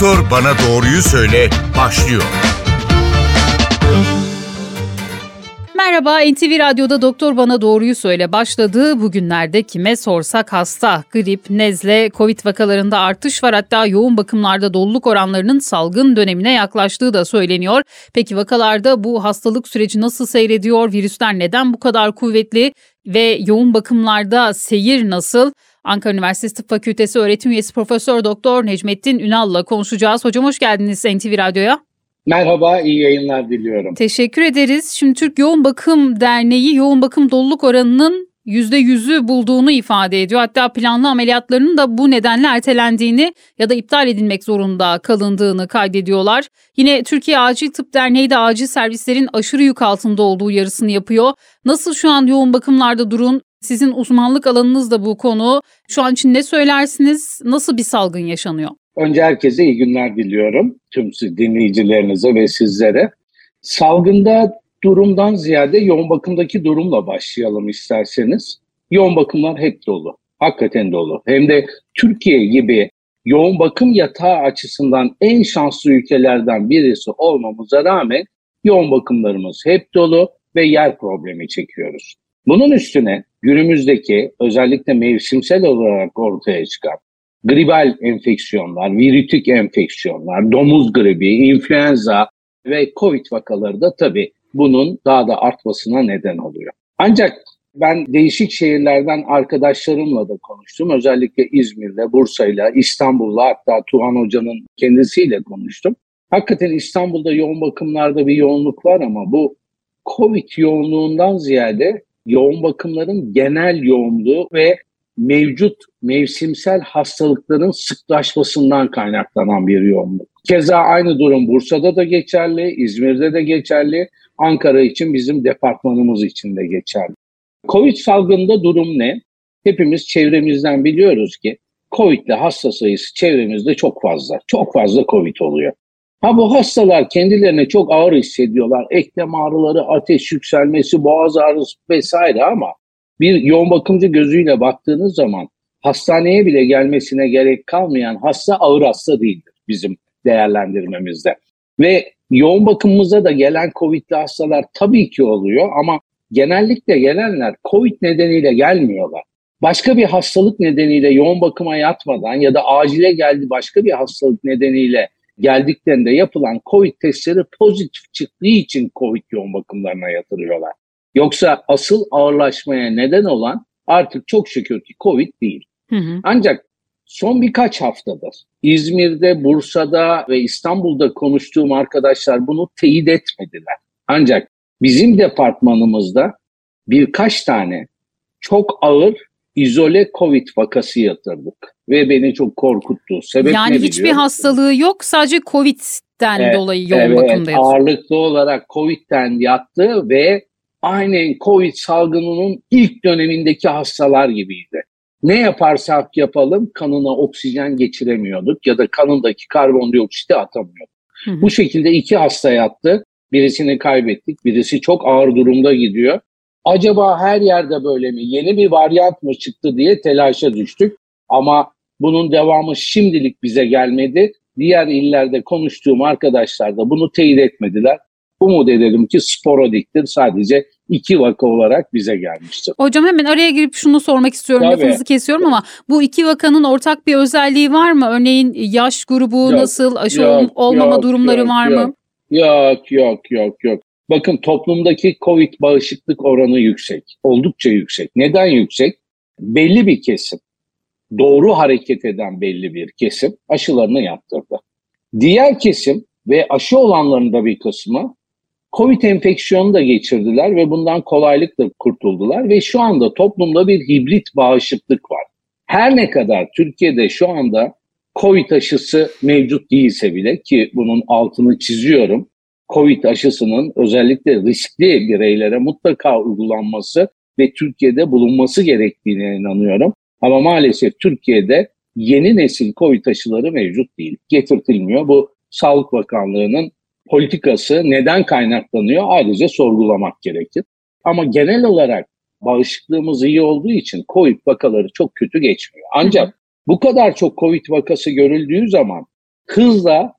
Doktor Bana Doğruyu Söyle başlıyor. Merhaba NTV Radyo'da Doktor Bana Doğruyu Söyle başladı. Bugünlerde kime sorsak hasta, grip, nezle, covid vakalarında artış var. Hatta yoğun bakımlarda doluluk oranlarının salgın dönemine yaklaştığı da söyleniyor. Peki vakalarda bu hastalık süreci nasıl seyrediyor? Virüsler neden bu kadar kuvvetli? Ve yoğun bakımlarda seyir nasıl? Ankara Üniversitesi Tıp Fakültesi öğretim üyesi Profesör Doktor Necmettin Ünal'la konuşacağız. Hocam hoş geldiniz NTV Radyo'ya. Merhaba, iyi yayınlar diliyorum. Teşekkür ederiz. Şimdi Türk Yoğun Bakım Derneği yoğun bakım doluluk oranının %100'ü bulduğunu ifade ediyor. Hatta planlı ameliyatlarının da bu nedenle ertelendiğini ya da iptal edilmek zorunda kalındığını kaydediyorlar. Yine Türkiye Acil Tıp Derneği de acil servislerin aşırı yük altında olduğu uyarısını yapıyor. Nasıl şu an yoğun bakımlarda durun? Sizin uzmanlık alanınız da bu konu. Şu an için ne söylersiniz? Nasıl bir salgın yaşanıyor? Önce herkese iyi günler diliyorum. Tüm dinleyicilerinize ve sizlere. Salgında durumdan ziyade yoğun bakımdaki durumla başlayalım isterseniz. Yoğun bakımlar hep dolu. Hakikaten dolu. Hem de Türkiye gibi yoğun bakım yatağı açısından en şanslı ülkelerden birisi olmamıza rağmen yoğun bakımlarımız hep dolu ve yer problemi çekiyoruz. Bunun üstüne günümüzdeki özellikle mevsimsel olarak ortaya çıkan gribal enfeksiyonlar, virütik enfeksiyonlar, domuz gribi, influenza ve COVID vakaları da tabii bunun daha da artmasına neden oluyor. Ancak ben değişik şehirlerden arkadaşlarımla da konuştum. Özellikle İzmir'de, Bursa'yla, İstanbul'la hatta Tuhan Hoca'nın kendisiyle konuştum. Hakikaten İstanbul'da yoğun bakımlarda bir yoğunluk var ama bu COVID yoğunluğundan ziyade yoğun bakımların genel yoğunluğu ve mevcut mevsimsel hastalıkların sıklaşmasından kaynaklanan bir yoğunluk. Keza aynı durum Bursa'da da geçerli, İzmir'de de geçerli, Ankara için bizim departmanımız için de geçerli. Covid salgında durum ne? Hepimiz çevremizden biliyoruz ki Covid'le hasta sayısı çevremizde çok fazla. Çok fazla Covid oluyor. Ha bu hastalar kendilerine çok ağır hissediyorlar. Eklem ağrıları, ateş yükselmesi, boğaz ağrısı vesaire ama bir yoğun bakımcı gözüyle baktığınız zaman hastaneye bile gelmesine gerek kalmayan hasta ağır hasta değildir bizim değerlendirmemizde. Ve yoğun bakımımıza da gelen COVID'li hastalar tabii ki oluyor ama genellikle gelenler COVID nedeniyle gelmiyorlar. Başka bir hastalık nedeniyle yoğun bakıma yatmadan ya da acile geldi başka bir hastalık nedeniyle geldiklerinde yapılan COVID testleri pozitif çıktığı için COVID yoğun bakımlarına yatırıyorlar. Yoksa asıl ağırlaşmaya neden olan artık çok şükür ki COVID değil. Hı hı. Ancak son birkaç haftadır İzmir'de, Bursa'da ve İstanbul'da konuştuğum arkadaşlar bunu teyit etmediler. Ancak bizim departmanımızda birkaç tane çok ağır izole COVID vakası yatırdık ve beni çok korkuttu. Sebep yani hiçbir hastalığı yok sadece COVID'den evet, dolayı yoğun evet, bakımda yatıyor. Ağırlıklı olarak COVID'den yattı ve aynen COVID salgınının ilk dönemindeki hastalar gibiydi. Ne yaparsak yapalım kanına oksijen geçiremiyorduk ya da kanındaki karbondioksiti atamıyorduk. Hı hı. Bu şekilde iki hasta yattı. Birisini kaybettik. Birisi çok ağır durumda gidiyor. Acaba her yerde böyle mi? Yeni bir varyant mı çıktı diye telaşa düştük. Ama bunun devamı şimdilik bize gelmedi. Diğer illerde konuştuğum arkadaşlar da bunu teyit etmediler umut edelim ki sporadiktir sadece iki vaka olarak bize gelmiştir. Hocam hemen araya girip şunu sormak istiyorum. Tabii. Lafınızı kesiyorum ama bu iki vakanın ortak bir özelliği var mı? Örneğin yaş grubu yok, nasıl, aşı yok, olmama yok, durumları yok, var yok. mı? Yok yok yok yok. Bakın toplumdaki COVID bağışıklık oranı yüksek. Oldukça yüksek. Neden yüksek? Belli bir kesim, doğru hareket eden belli bir kesim aşılarını yaptırdı. Diğer kesim ve aşı olanların da bir kısmı Covid enfeksiyonu da geçirdiler ve bundan kolaylıkla kurtuldular ve şu anda toplumda bir hibrit bağışıklık var. Her ne kadar Türkiye'de şu anda Covid aşısı mevcut değilse bile ki bunun altını çiziyorum. Covid aşısının özellikle riskli bireylere mutlaka uygulanması ve Türkiye'de bulunması gerektiğine inanıyorum. Ama maalesef Türkiye'de yeni nesil Covid aşıları mevcut değil. Getirtilmiyor. Bu Sağlık Bakanlığı'nın politikası neden kaynaklanıyor ayrıca sorgulamak gerekir. Ama genel olarak bağışıklığımız iyi olduğu için COVID vakaları çok kötü geçmiyor. Ancak bu kadar çok COVID vakası görüldüğü zaman hızla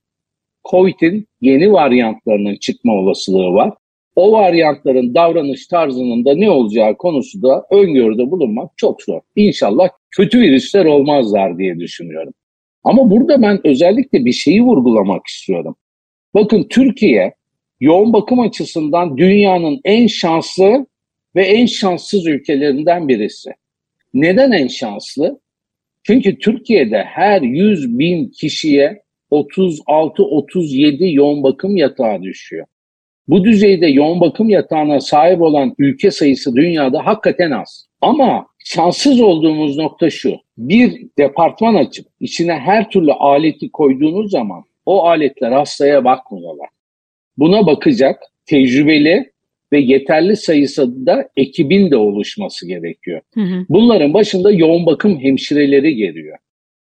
COVID'in yeni varyantlarının çıkma olasılığı var. O varyantların davranış tarzının da ne olacağı konusu da öngörüde bulunmak çok zor. İnşallah kötü virüsler olmazlar diye düşünüyorum. Ama burada ben özellikle bir şeyi vurgulamak istiyorum. Bakın Türkiye yoğun bakım açısından dünyanın en şanslı ve en şanssız ülkelerinden birisi. Neden en şanslı? Çünkü Türkiye'de her 100 bin kişiye 36-37 yoğun bakım yatağı düşüyor. Bu düzeyde yoğun bakım yatağına sahip olan ülke sayısı dünyada hakikaten az. Ama şanssız olduğumuz nokta şu. Bir departman açıp içine her türlü aleti koyduğunuz zaman o aletler hastaya bakmıyorlar. Buna bakacak tecrübeli ve yeterli sayısında ekibin de oluşması gerekiyor. Hı hı. Bunların başında yoğun bakım hemşireleri geliyor.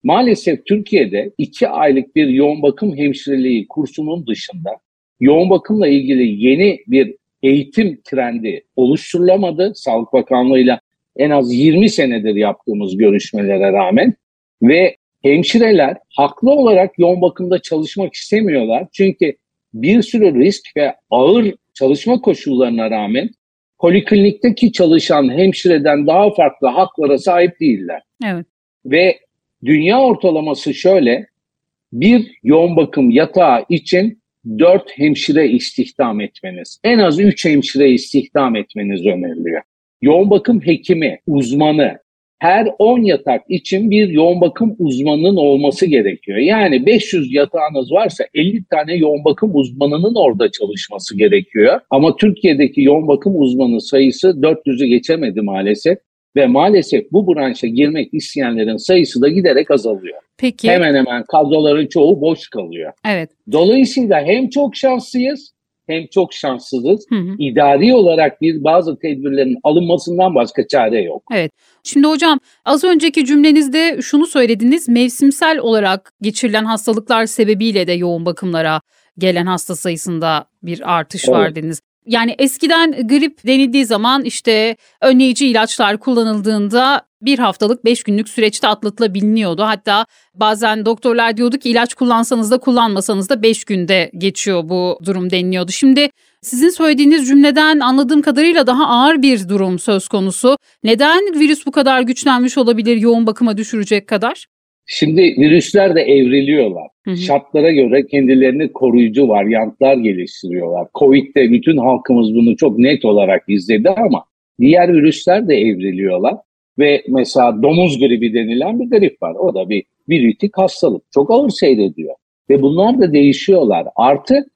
Maalesef Türkiye'de iki aylık bir yoğun bakım hemşireliği kursunun dışında yoğun bakımla ilgili yeni bir eğitim trendi oluşturulamadı. Sağlık Bakanlığı'yla en az 20 senedir yaptığımız görüşmelere rağmen ve hemşireler haklı olarak yoğun bakımda çalışmak istemiyorlar. Çünkü bir sürü risk ve ağır çalışma koşullarına rağmen poliklinikteki çalışan hemşireden daha farklı haklara sahip değiller. Evet. Ve dünya ortalaması şöyle, bir yoğun bakım yatağı için dört hemşire istihdam etmeniz, en az üç hemşire istihdam etmeniz öneriliyor. Yoğun bakım hekimi, uzmanı, her 10 yatak için bir yoğun bakım uzmanının olması gerekiyor. Yani 500 yatağınız varsa 50 tane yoğun bakım uzmanının orada çalışması gerekiyor. Ama Türkiye'deki yoğun bakım uzmanı sayısı 400'ü geçemedi maalesef ve maalesef bu branşa girmek isteyenlerin sayısı da giderek azalıyor. Peki. Hemen hemen kadroların çoğu boş kalıyor. Evet. Dolayısıyla hem çok şanslıyız hem çok şanssızız. Hı hı. İdari olarak bir bazı tedbirlerin alınmasından başka çare yok. Şimdi hocam az önceki cümlenizde şunu söylediniz. Mevsimsel olarak geçirilen hastalıklar sebebiyle de yoğun bakımlara gelen hasta sayısında bir artış Evet. var dediniz. Yani eskiden grip denildiği zaman işte önleyici ilaçlar kullanıldığında bir haftalık beş günlük süreçte atlatılabiliyordu. Hatta bazen doktorlar diyordu ki ilaç kullansanız da kullanmasanız da beş günde geçiyor bu durum deniliyordu. Şimdi sizin söylediğiniz cümleden anladığım kadarıyla daha ağır bir durum söz konusu. Neden virüs bu kadar güçlenmiş olabilir yoğun bakıma düşürecek kadar? Şimdi virüsler de evriliyorlar. Hı hı. Şartlara göre kendilerini koruyucu varyantlar geliştiriyorlar. Covid'de bütün halkımız bunu çok net olarak izledi ama diğer virüsler de evriliyorlar. Ve mesela domuz gribi denilen bir grip var. O da bir virütik hastalık. Çok ağır seyrediyor. Ve bunlar da değişiyorlar. Artı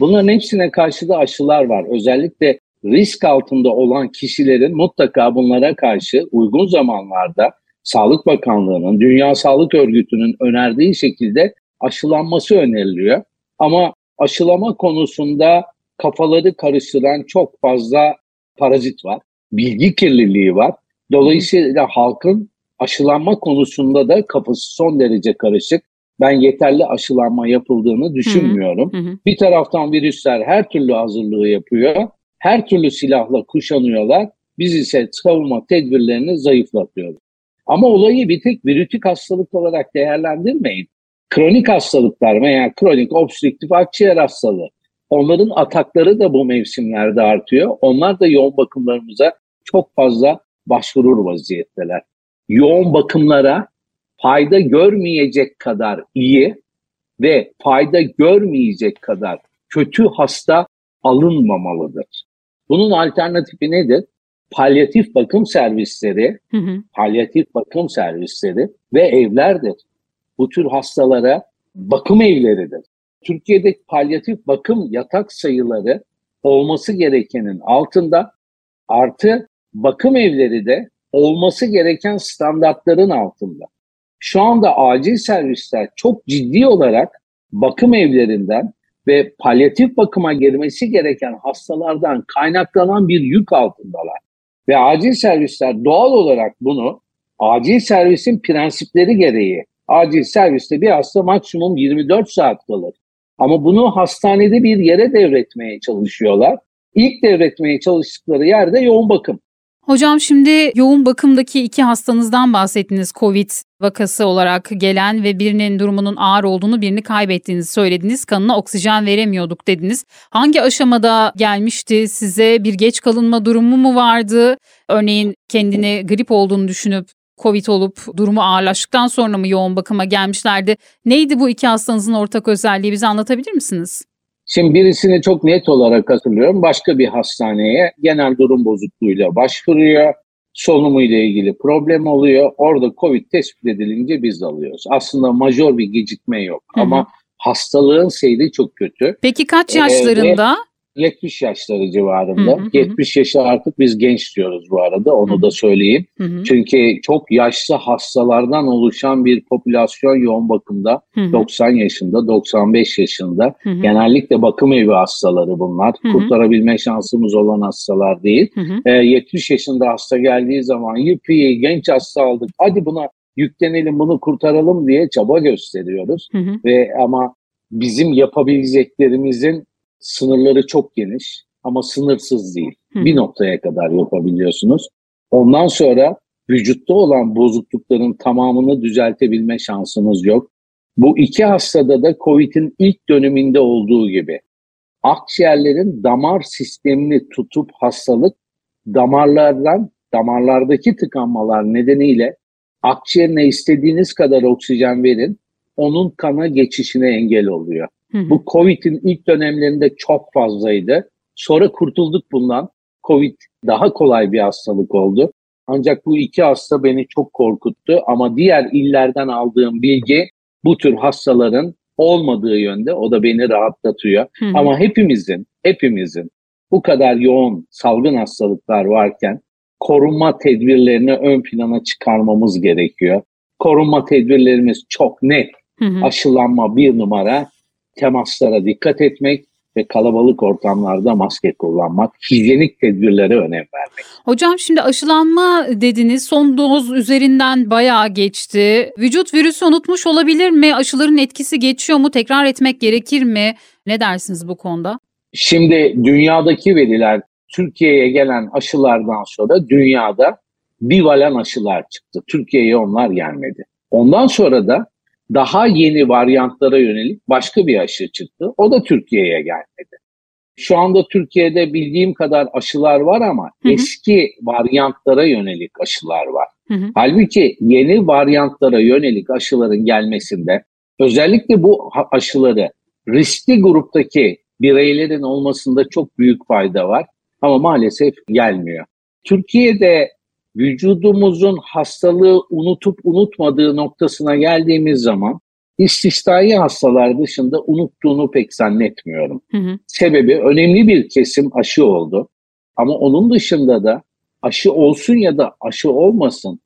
bunların hepsine karşı da aşılar var. Özellikle risk altında olan kişilerin mutlaka bunlara karşı uygun zamanlarda Sağlık Bakanlığı'nın, Dünya Sağlık Örgütü'nün önerdiği şekilde aşılanması öneriliyor. Ama aşılama konusunda kafaları karıştıran çok fazla parazit var. Bilgi kirliliği var. Dolayısıyla halkın aşılanma konusunda da kafası son derece karışık. Ben yeterli aşılanma yapıldığını düşünmüyorum. Hı hı. Bir taraftan virüsler her türlü hazırlığı yapıyor. Her türlü silahla kuşanıyorlar. Biz ise savunma tedbirlerini zayıflatıyoruz. Ama olayı bir tek virütik hastalık olarak değerlendirmeyin. Kronik hastalıklar veya kronik obstrüktif akciğer hastalığı. Onların atakları da bu mevsimlerde artıyor. Onlar da yoğun bakımlarımıza çok fazla başvurur vaziyetteler. Yoğun bakımlara fayda görmeyecek kadar iyi ve fayda görmeyecek kadar kötü hasta alınmamalıdır. Bunun alternatifi nedir? Palyatif bakım servisleri, Hı hı. palyatif bakım servisleri ve evlerdir. Bu tür hastalara bakım evleridir. Türkiye'de palyatif bakım yatak sayıları olması gerekenin altında artı bakım evleri de olması gereken standartların altında. Şu anda acil servisler çok ciddi olarak bakım evlerinden ve palyatif bakıma girmesi gereken hastalardan kaynaklanan bir yük altındalar. Ve acil servisler doğal olarak bunu acil servisin prensipleri gereği acil serviste bir hasta maksimum 24 saat kalır. Ama bunu hastanede bir yere devretmeye çalışıyorlar. İlk devretmeye çalıştıkları yerde yoğun bakım. Hocam şimdi yoğun bakımdaki iki hastanızdan bahsettiniz. Covid vakası olarak gelen ve birinin durumunun ağır olduğunu birini kaybettiğinizi söylediniz. Kanına oksijen veremiyorduk dediniz. Hangi aşamada gelmişti size? Bir geç kalınma durumu mu vardı? Örneğin kendini grip olduğunu düşünüp Covid olup durumu ağırlaştıktan sonra mı yoğun bakıma gelmişlerdi? Neydi bu iki hastanızın ortak özelliği bize anlatabilir misiniz? Şimdi birisini çok net olarak hatırlıyorum. Başka bir hastaneye genel durum bozukluğuyla başvuruyor. Solunumu ile ilgili problem oluyor. Orada COVID tespit edilince biz alıyoruz. Aslında majör bir gecikme yok Hı hı. ama hastalığın seyri çok kötü. Peki kaç Ee, yaşlarında? 70 yaşları civarında. Hı hı hı. 70 yaşı artık biz genç diyoruz bu arada onu Hı. da söyleyeyim. Hı hı, Çünkü çok yaşlı hastalardan oluşan bir popülasyon yoğun bakımda hı hı, 90 yaşında, 95 yaşında. hı hı, Genellikle bakım evi hastaları bunlar. Hı hı. Kurtarabilme şansımız olan hastalar değil. hı hı. Ee, 70 yaşında hasta geldiği zaman yuppi genç hasta aldık. Hadi buna yüklenelim bunu kurtaralım diye çaba gösteriyoruz. Hı hı. Ve ama bizim yapabileceklerimizin sınırları çok geniş ama sınırsız değil. Hı. Bir noktaya kadar yapabiliyorsunuz. Ondan sonra vücutta olan bozuklukların tamamını düzeltebilme şansınız yok. Bu iki hastada da COVID'in ilk döneminde olduğu gibi akciğerlerin damar sistemini tutup hastalık damarlardan, damarlardaki tıkanmalar nedeniyle akciğerine istediğiniz kadar oksijen verin, onun kana geçişine engel oluyor. Hı hı. Bu Covid'in ilk dönemlerinde çok fazlaydı. Sonra kurtulduk bundan. Covid daha kolay bir hastalık oldu. Ancak bu iki hasta beni çok korkuttu ama diğer illerden aldığım bilgi bu tür hastaların olmadığı yönde. O da beni rahatlatıyor. Hı hı. Ama hepimizin, hepimizin bu kadar yoğun salgın hastalıklar varken korunma tedbirlerini ön plana çıkarmamız gerekiyor. Korunma tedbirlerimiz çok net. Hı hı. Aşılanma bir numara, temaslara dikkat etmek ve kalabalık ortamlarda maske kullanmak, hijyenik tedbirlere önem vermek. Hocam şimdi aşılanma dediniz. Son doz üzerinden bayağı geçti. Vücut virüsü unutmuş olabilir mi? Aşıların etkisi geçiyor mu? Tekrar etmek gerekir mi? Ne dersiniz bu konuda? Şimdi dünyadaki veriler Türkiye'ye gelen aşılardan sonra dünyada bivalent aşılar çıktı. Türkiye'ye onlar gelmedi. Ondan sonra da daha yeni varyantlara yönelik başka bir aşı çıktı. O da Türkiye'ye gelmedi. Şu anda Türkiye'de bildiğim kadar aşılar var ama Hı hı. eski varyantlara yönelik aşılar var. Hı hı. Halbuki yeni varyantlara yönelik aşıların gelmesinde özellikle bu aşıları riskli gruptaki bireylerin olmasında çok büyük fayda var ama maalesef gelmiyor. Türkiye'de vücudumuzun hastalığı unutup unutmadığı noktasına geldiğimiz zaman istisnai hastalar dışında unuttuğunu pek zannetmiyorum. Hı hı. Sebebi önemli bir kesim aşı oldu. Ama onun dışında da aşı olsun ya da aşı olmasın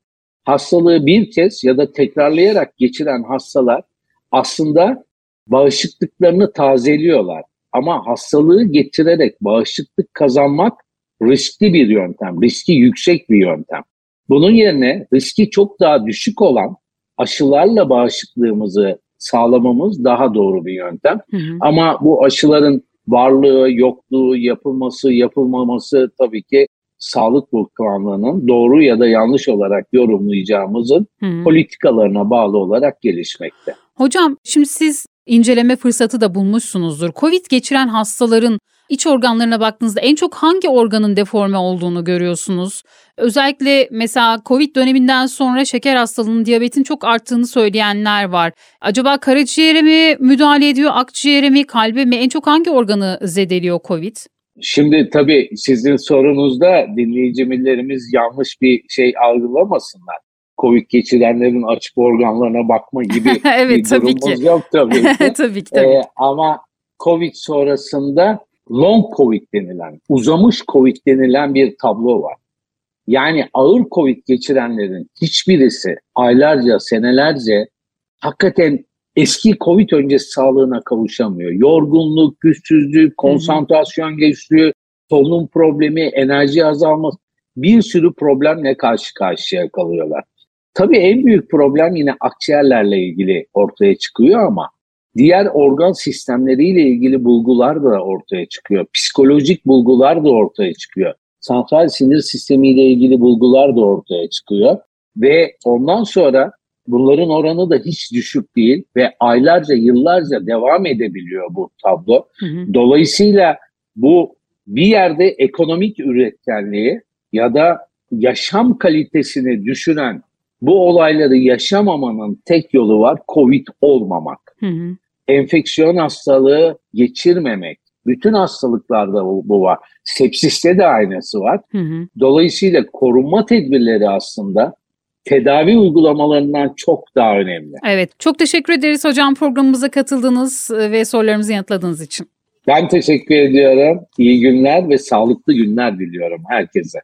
hastalığı bir kez ya da tekrarlayarak geçiren hastalar aslında bağışıklıklarını tazeliyorlar. Ama hastalığı getirerek bağışıklık kazanmak riskli bir yöntem, riski yüksek bir yöntem. Bunun yerine riski çok daha düşük olan aşılarla bağışıklığımızı sağlamamız daha doğru bir yöntem. Hı hı. Ama bu aşıların varlığı, yokluğu, yapılması, yapılmaması tabii ki Sağlık Bakanlığı'nın doğru ya da yanlış olarak yorumlayacağımızın hı. politikalarına bağlı olarak gelişmekte. Hocam şimdi siz inceleme fırsatı da bulmuşsunuzdur. Covid geçiren hastaların iç organlarına baktığınızda en çok hangi organın deforme olduğunu görüyorsunuz? Özellikle mesela Covid döneminden sonra şeker hastalığının, diyabetin çok arttığını söyleyenler var. Acaba karaciğere mi müdahale ediyor, akciğere mi, kalbe mi? En çok hangi organı zedeliyor Covid? Şimdi tabii sizin sorunuzda dinleyicilerimiz yanlış bir şey algılamasınlar. Covid geçirenlerin açık organlarına bakma gibi evet bir tabii ki. durumumuz yok tabii ki. tabii ki tabii. Ee, ama Covid sonrasında long Covid denilen, uzamış Covid denilen bir tablo var. Yani ağır Covid geçirenlerin hiçbirisi aylarca, senelerce hakikaten eski Covid öncesi sağlığına kavuşamıyor. Yorgunluk, güçsüzlük, konsantrasyon geçtiği, solunum problemi, enerji azalması bir sürü problemle karşı karşıya kalıyorlar. Tabii en büyük problem yine akciğerlerle ilgili ortaya çıkıyor ama diğer organ sistemleriyle ilgili bulgular da ortaya çıkıyor. Psikolojik bulgular da ortaya çıkıyor. santral sinir sistemiyle ilgili bulgular da ortaya çıkıyor. Ve ondan sonra bunların oranı da hiç düşük değil ve aylarca, yıllarca devam edebiliyor bu tablo. Hı hı. Dolayısıyla bu bir yerde ekonomik üretkenliği ya da yaşam kalitesini düşüren bu olayları yaşamamanın tek yolu var Covid olmamak. Hı hı. Enfeksiyon hastalığı geçirmemek. Bütün hastalıklarda bu, var. Sepsiste de aynısı var. Hı hı. Dolayısıyla korunma tedbirleri aslında tedavi uygulamalarından çok daha önemli. Evet, çok teşekkür ederiz hocam programımıza katıldığınız e, ve sorularımızı yanıtladığınız için. Ben teşekkür ediyorum. İyi günler ve sağlıklı günler diliyorum herkese.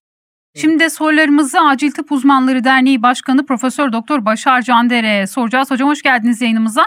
Şimdi de sorularımızı Acil Tıp Uzmanları Derneği Başkanı Profesör Doktor Başar Candere'ye soracağız. Hocam hoş geldiniz yayınımıza.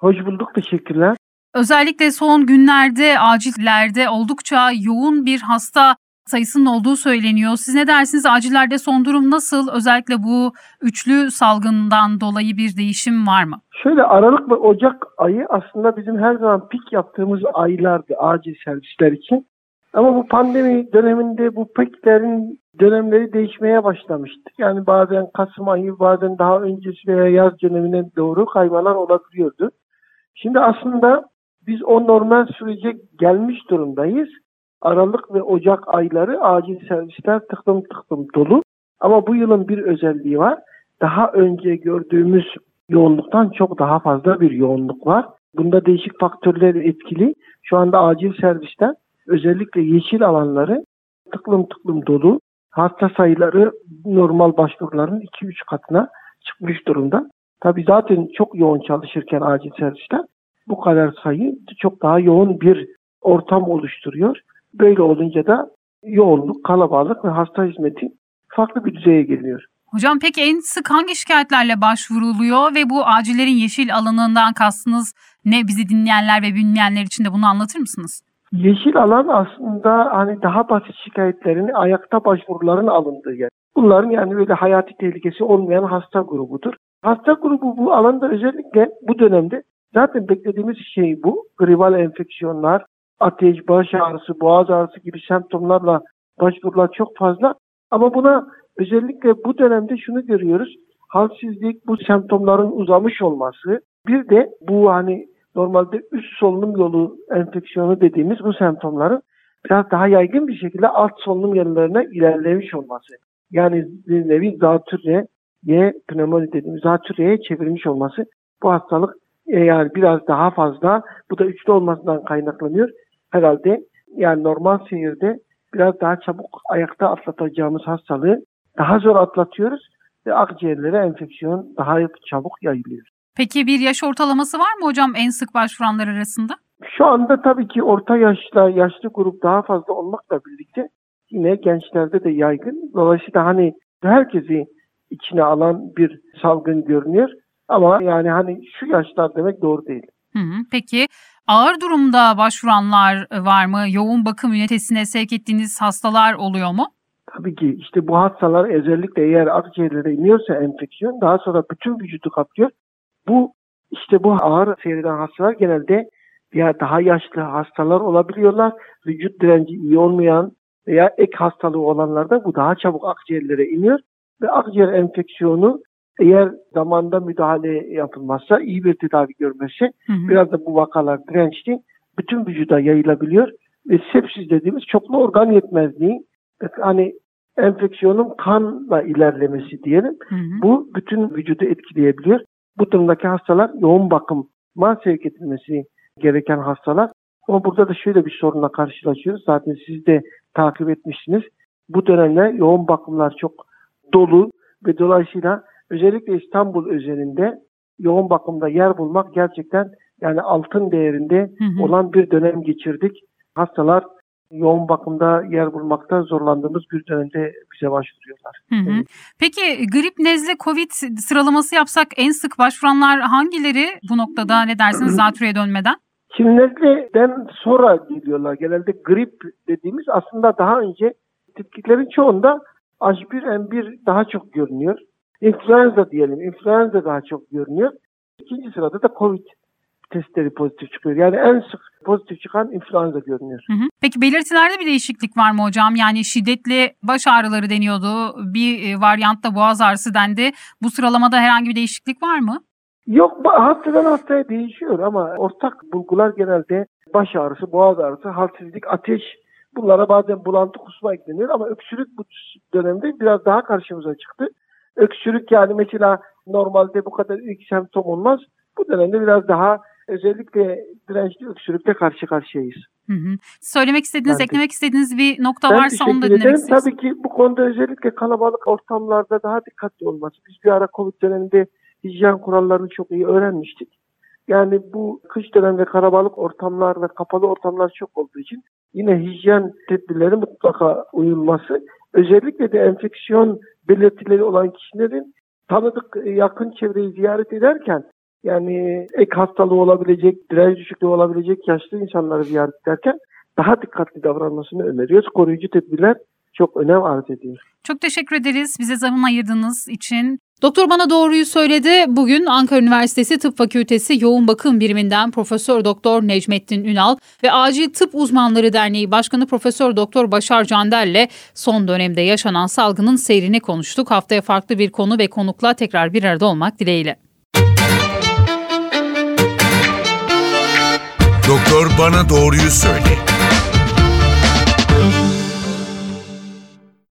Hoş bulduk, teşekkürler. Özellikle son günlerde acillerde oldukça yoğun bir hasta sayısının olduğu söyleniyor. Siz ne dersiniz? Acillerde son durum nasıl? Özellikle bu üçlü salgından dolayı bir değişim var mı? Şöyle Aralık ve Ocak ayı aslında bizim her zaman pik yaptığımız aylardı acil servisler için. Ama bu pandemi döneminde bu piklerin dönemleri değişmeye başlamıştı. Yani bazen Kasım ayı, bazen daha öncesi veya yaz dönemine doğru kaymalar olabiliyordu. Şimdi aslında biz o normal sürece gelmiş durumdayız. Aralık ve Ocak ayları acil servisler tıklım tıklım dolu. Ama bu yılın bir özelliği var. Daha önce gördüğümüz yoğunluktan çok daha fazla bir yoğunluk var. Bunda değişik faktörler etkili. Şu anda acil servisten özellikle yeşil alanları tıklım tıklım dolu. Hasta sayıları normal başvuruların 2-3 katına çıkmış durumda. Tabii zaten çok yoğun çalışırken acil servisler bu kadar sayı çok daha yoğun bir ortam oluşturuyor. Böyle olunca da yoğunluk, kalabalık ve hasta hizmeti farklı bir düzeye geliyor. Hocam peki en sık hangi şikayetlerle başvuruluyor ve bu acillerin yeşil alanından kastınız ne bizi dinleyenler ve bilmeyenler için de bunu anlatır mısınız? Yeşil alan aslında hani daha basit şikayetlerini ayakta başvuruların alındığı yer. Bunların yani böyle hayati tehlikesi olmayan hasta grubudur. Hasta grubu bu alanda özellikle bu dönemde zaten beklediğimiz şey bu. Gribal enfeksiyonlar, ateş, baş ağrısı, boğaz ağrısı gibi semptomlarla başvurular çok fazla. Ama buna özellikle bu dönemde şunu görüyoruz. Halsizlik, bu semptomların uzamış olması. Bir de bu hani normalde üst solunum yolu enfeksiyonu dediğimiz bu semptomların biraz daha yaygın bir şekilde alt solunum yollarına ilerlemiş olması. Yani bir nevi zatürre, ye pnömoni dediğimiz zatürreye çevirmiş olması. Bu hastalık e, yani biraz daha fazla bu da üçlü olmasından kaynaklanıyor. Herhalde yani normal seyirde biraz daha çabuk ayakta atlatacağımız hastalığı daha zor atlatıyoruz ve akciğerlere enfeksiyon daha çabuk yayılıyor. Peki bir yaş ortalaması var mı hocam en sık başvuranlar arasında? Şu anda tabii ki orta yaşla yaşlı grup daha fazla olmakla birlikte yine gençlerde de yaygın. Dolayısıyla hani herkesi içine alan bir salgın görünüyor. Ama yani hani şu yaşlar demek doğru değil. Hı hı. Peki ağır durumda başvuranlar var mı? Yoğun bakım ünitesine sevk ettiğiniz hastalar oluyor mu? Tabii ki işte bu hastalar özellikle eğer akciğerlere iniyorsa enfeksiyon daha sonra bütün vücudu kaplıyor. Bu işte bu ağır seyreden hastalar genelde ya daha yaşlı hastalar olabiliyorlar. Vücut direnci iyi olmayan veya ek hastalığı olanlarda bu daha çabuk akciğerlere iniyor ve akciğer enfeksiyonu eğer zamanda müdahale yapılmazsa, iyi bir tedavi Hı hı. biraz da bu vakalar dirençli bütün vücuda yayılabiliyor ve sepsis dediğimiz çoklu organ yetmezliği hani enfeksiyonun kanla ilerlemesi diyelim. Hı hı. Bu bütün vücudu etkileyebiliyor. Bu durumdaki hastalar yoğun bakıma sevk edilmesi gereken hastalar. Ama burada da şöyle bir sorunla karşılaşıyoruz. Zaten siz de takip etmişsiniz. Bu dönemde yoğun bakımlar çok dolu ve dolayısıyla özellikle İstanbul özelinde yoğun bakımda yer bulmak gerçekten yani altın değerinde Hı hı. olan bir dönem geçirdik. Hastalar yoğun bakımda yer bulmakta zorlandığımız bir dönemde bize başvuruyorlar. Hı hı. Evet. Peki grip, nezle, covid sıralaması yapsak en sık başvuranlar hangileri bu noktada ne dersiniz zatürreye dönmeden? Şimdi nezleden sonra geliyorlar. Genelde grip dediğimiz aslında daha önce tetkiklerin çoğunda H1N1 daha çok görünüyor. İnfluenza diyelim. İnfluenza daha çok görünüyor. İkinci sırada da Covid testleri pozitif çıkıyor. Yani en sık pozitif çıkan influenza görünüyor. Hı hı. Peki belirtilerde bir değişiklik var mı hocam? Yani şiddetli baş ağrıları deniyordu. Bir e, varyantta boğaz ağrısı dendi. Bu sıralamada herhangi bir değişiklik var mı? Yok hastadan hastaya değişiyor ama ortak bulgular genelde baş ağrısı, boğaz ağrısı, halsizlik, ateş bunlara bazen bulantı kusma ekleniyor ama öksürük bu dönemde biraz daha karşımıza çıktı. Öksürük yani mesela normalde bu kadar ilk semptom olmaz. Bu dönemde biraz daha özellikle dirençli öksürükle karşı karşıyayız. Hı hı. Söylemek istediğiniz, Ben eklemek istediğiniz bir nokta Ben varsa onu da dinlemek ederim. isteriz. Tabii ki bu konuda özellikle kalabalık ortamlarda daha dikkatli olması. Biz bir ara Covid döneminde hijyen kurallarını çok iyi öğrenmiştik. Yani bu kış döneminde kalabalık ortamlar ve kapalı ortamlar çok olduğu için yine hijyen tedbirleri mutlaka uyulması. Özellikle de enfeksiyon belirtileri olan kişilerin tanıdık yakın çevreyi ziyaret ederken yani ek hastalığı olabilecek, direnç düşüklüğü olabilecek yaşlı insanları ziyaret ederken daha dikkatli davranmasını öneriyoruz. Koruyucu tedbirler çok önem arz ediyor. Çok teşekkür ederiz bize zaman ayırdığınız için. Doktor bana doğruyu söyledi. Bugün Ankara Üniversitesi Tıp Fakültesi Yoğun Bakım Biriminden Profesör Doktor Necmettin Ünal ve Acil Tıp Uzmanları Derneği Başkanı Profesör Doktor Başar Candel'le son dönemde yaşanan salgının seyrini konuştuk. Haftaya farklı bir konu ve konukla tekrar bir arada olmak dileğiyle. Doktor bana doğruyu söyle.